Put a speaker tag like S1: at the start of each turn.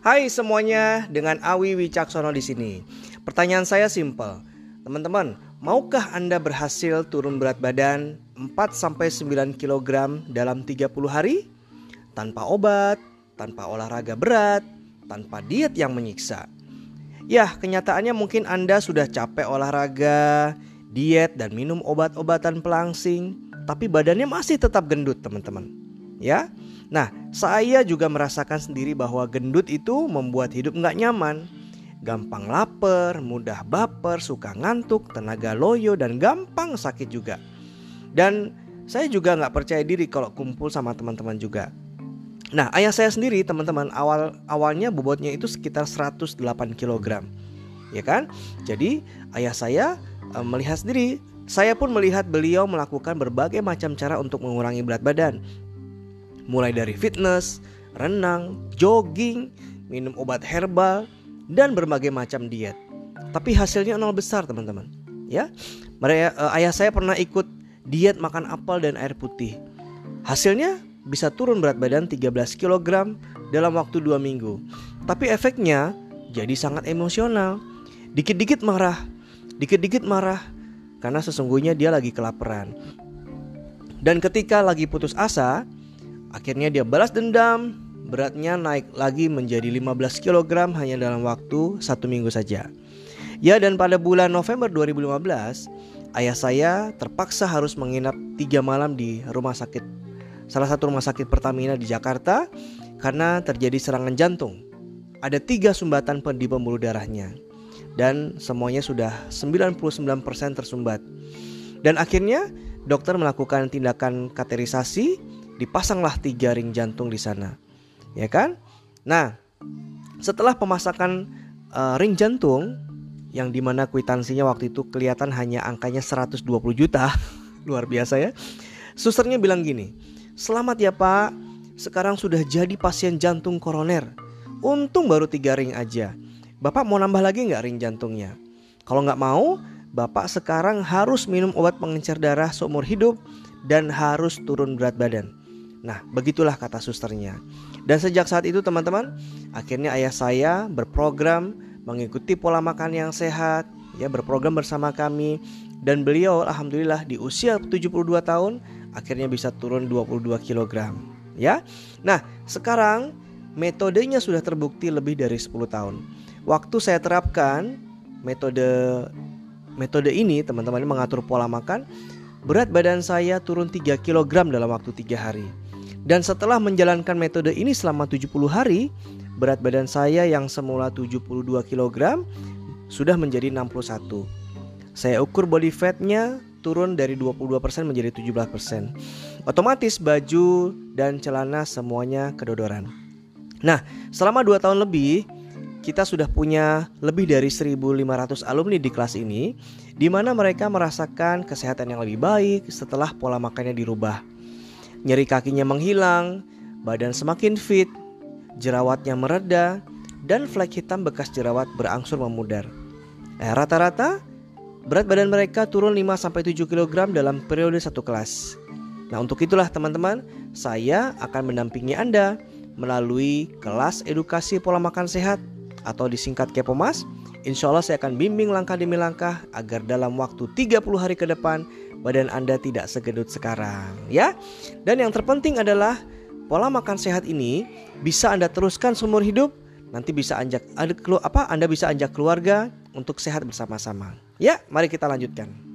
S1: Hai semuanya, dengan Awi Wicaksono di sini. Pertanyaan saya simpel. Teman-teman, maukah Anda berhasil turun berat badan 4 sampai 9 kg dalam 30 hari? Tanpa obat, tanpa olahraga berat, tanpa diet yang menyiksa. Ya, kenyataannya mungkin Anda sudah capek olahraga, diet dan minum obat-obatan pelangsing, tapi badannya masih tetap gendut, teman-teman. Ya, Nah, saya juga merasakan sendiri bahwa gendut itu membuat hidup nggak nyaman. Gampang lapar, mudah baper, suka ngantuk, tenaga loyo, dan gampang sakit juga. Dan saya juga nggak percaya diri kalau kumpul sama teman-teman juga. Nah, ayah saya sendiri teman-teman awal awalnya bobotnya itu sekitar 108 kg. Ya kan? Jadi, ayah saya e, melihat sendiri, saya pun melihat beliau melakukan berbagai macam cara untuk mengurangi berat badan mulai dari fitness, renang, jogging, minum obat herbal, dan berbagai macam diet. Tapi hasilnya nol besar teman-teman. Ya, mereka, uh, ayah saya pernah ikut diet makan apel dan air putih. Hasilnya bisa turun berat badan 13 kg dalam waktu 2 minggu. Tapi efeknya jadi sangat emosional. Dikit-dikit marah, dikit-dikit marah karena sesungguhnya dia lagi kelaparan. Dan ketika lagi putus asa, Akhirnya dia balas dendam, beratnya naik lagi menjadi 15 kg hanya dalam waktu satu minggu saja. Ya dan pada bulan November 2015, ayah saya terpaksa harus menginap tiga malam di rumah sakit salah satu rumah sakit Pertamina di Jakarta karena terjadi serangan jantung. Ada tiga sumbatan di pembuluh darahnya dan semuanya sudah 99% tersumbat. Dan akhirnya dokter melakukan tindakan katerisasi dipasanglah tiga ring jantung di sana. Ya kan? Nah, setelah pemasakan uh, ring jantung yang di mana kwitansinya waktu itu kelihatan hanya angkanya 120 juta, luar biasa ya. Susternya bilang gini, selamat ya pak, sekarang sudah jadi pasien jantung koroner. Untung baru tiga ring aja. Bapak mau nambah lagi nggak ring jantungnya? Kalau nggak mau, Bapak sekarang harus minum obat pengencer darah seumur hidup dan harus turun berat badan. Nah, begitulah kata susternya. Dan sejak saat itu teman-teman, akhirnya ayah saya berprogram mengikuti pola makan yang sehat, ya berprogram bersama kami dan beliau alhamdulillah di usia 72 tahun akhirnya bisa turun 22 kg. Ya. Nah, sekarang metodenya sudah terbukti lebih dari 10 tahun. Waktu saya terapkan metode metode ini teman-teman mengatur pola makan, berat badan saya turun 3 kg dalam waktu 3 hari. Dan setelah menjalankan metode ini selama 70 hari, berat badan saya yang semula 72 kg sudah menjadi 61. Saya ukur body fatnya turun dari 22% menjadi 17%. Otomatis baju dan celana semuanya kedodoran. Nah, selama 2 tahun lebih kita sudah punya lebih dari 1500 alumni di kelas ini di mana mereka merasakan kesehatan yang lebih baik setelah pola makannya dirubah nyeri kakinya menghilang, badan semakin fit, jerawatnya mereda, dan flek hitam bekas jerawat berangsur memudar. Eh, rata-rata berat badan mereka turun 5-7 kg dalam periode satu kelas. Nah untuk itulah teman-teman, saya akan mendampingi Anda melalui kelas edukasi pola makan sehat atau disingkat Kepomas. Insya Allah saya akan bimbing langkah demi langkah agar dalam waktu 30 hari ke depan badan Anda tidak segedut sekarang ya. Dan yang terpenting adalah pola makan sehat ini bisa Anda teruskan seumur hidup. Nanti bisa ajak apa Anda bisa ajak keluarga untuk sehat bersama-sama. Ya, mari kita lanjutkan.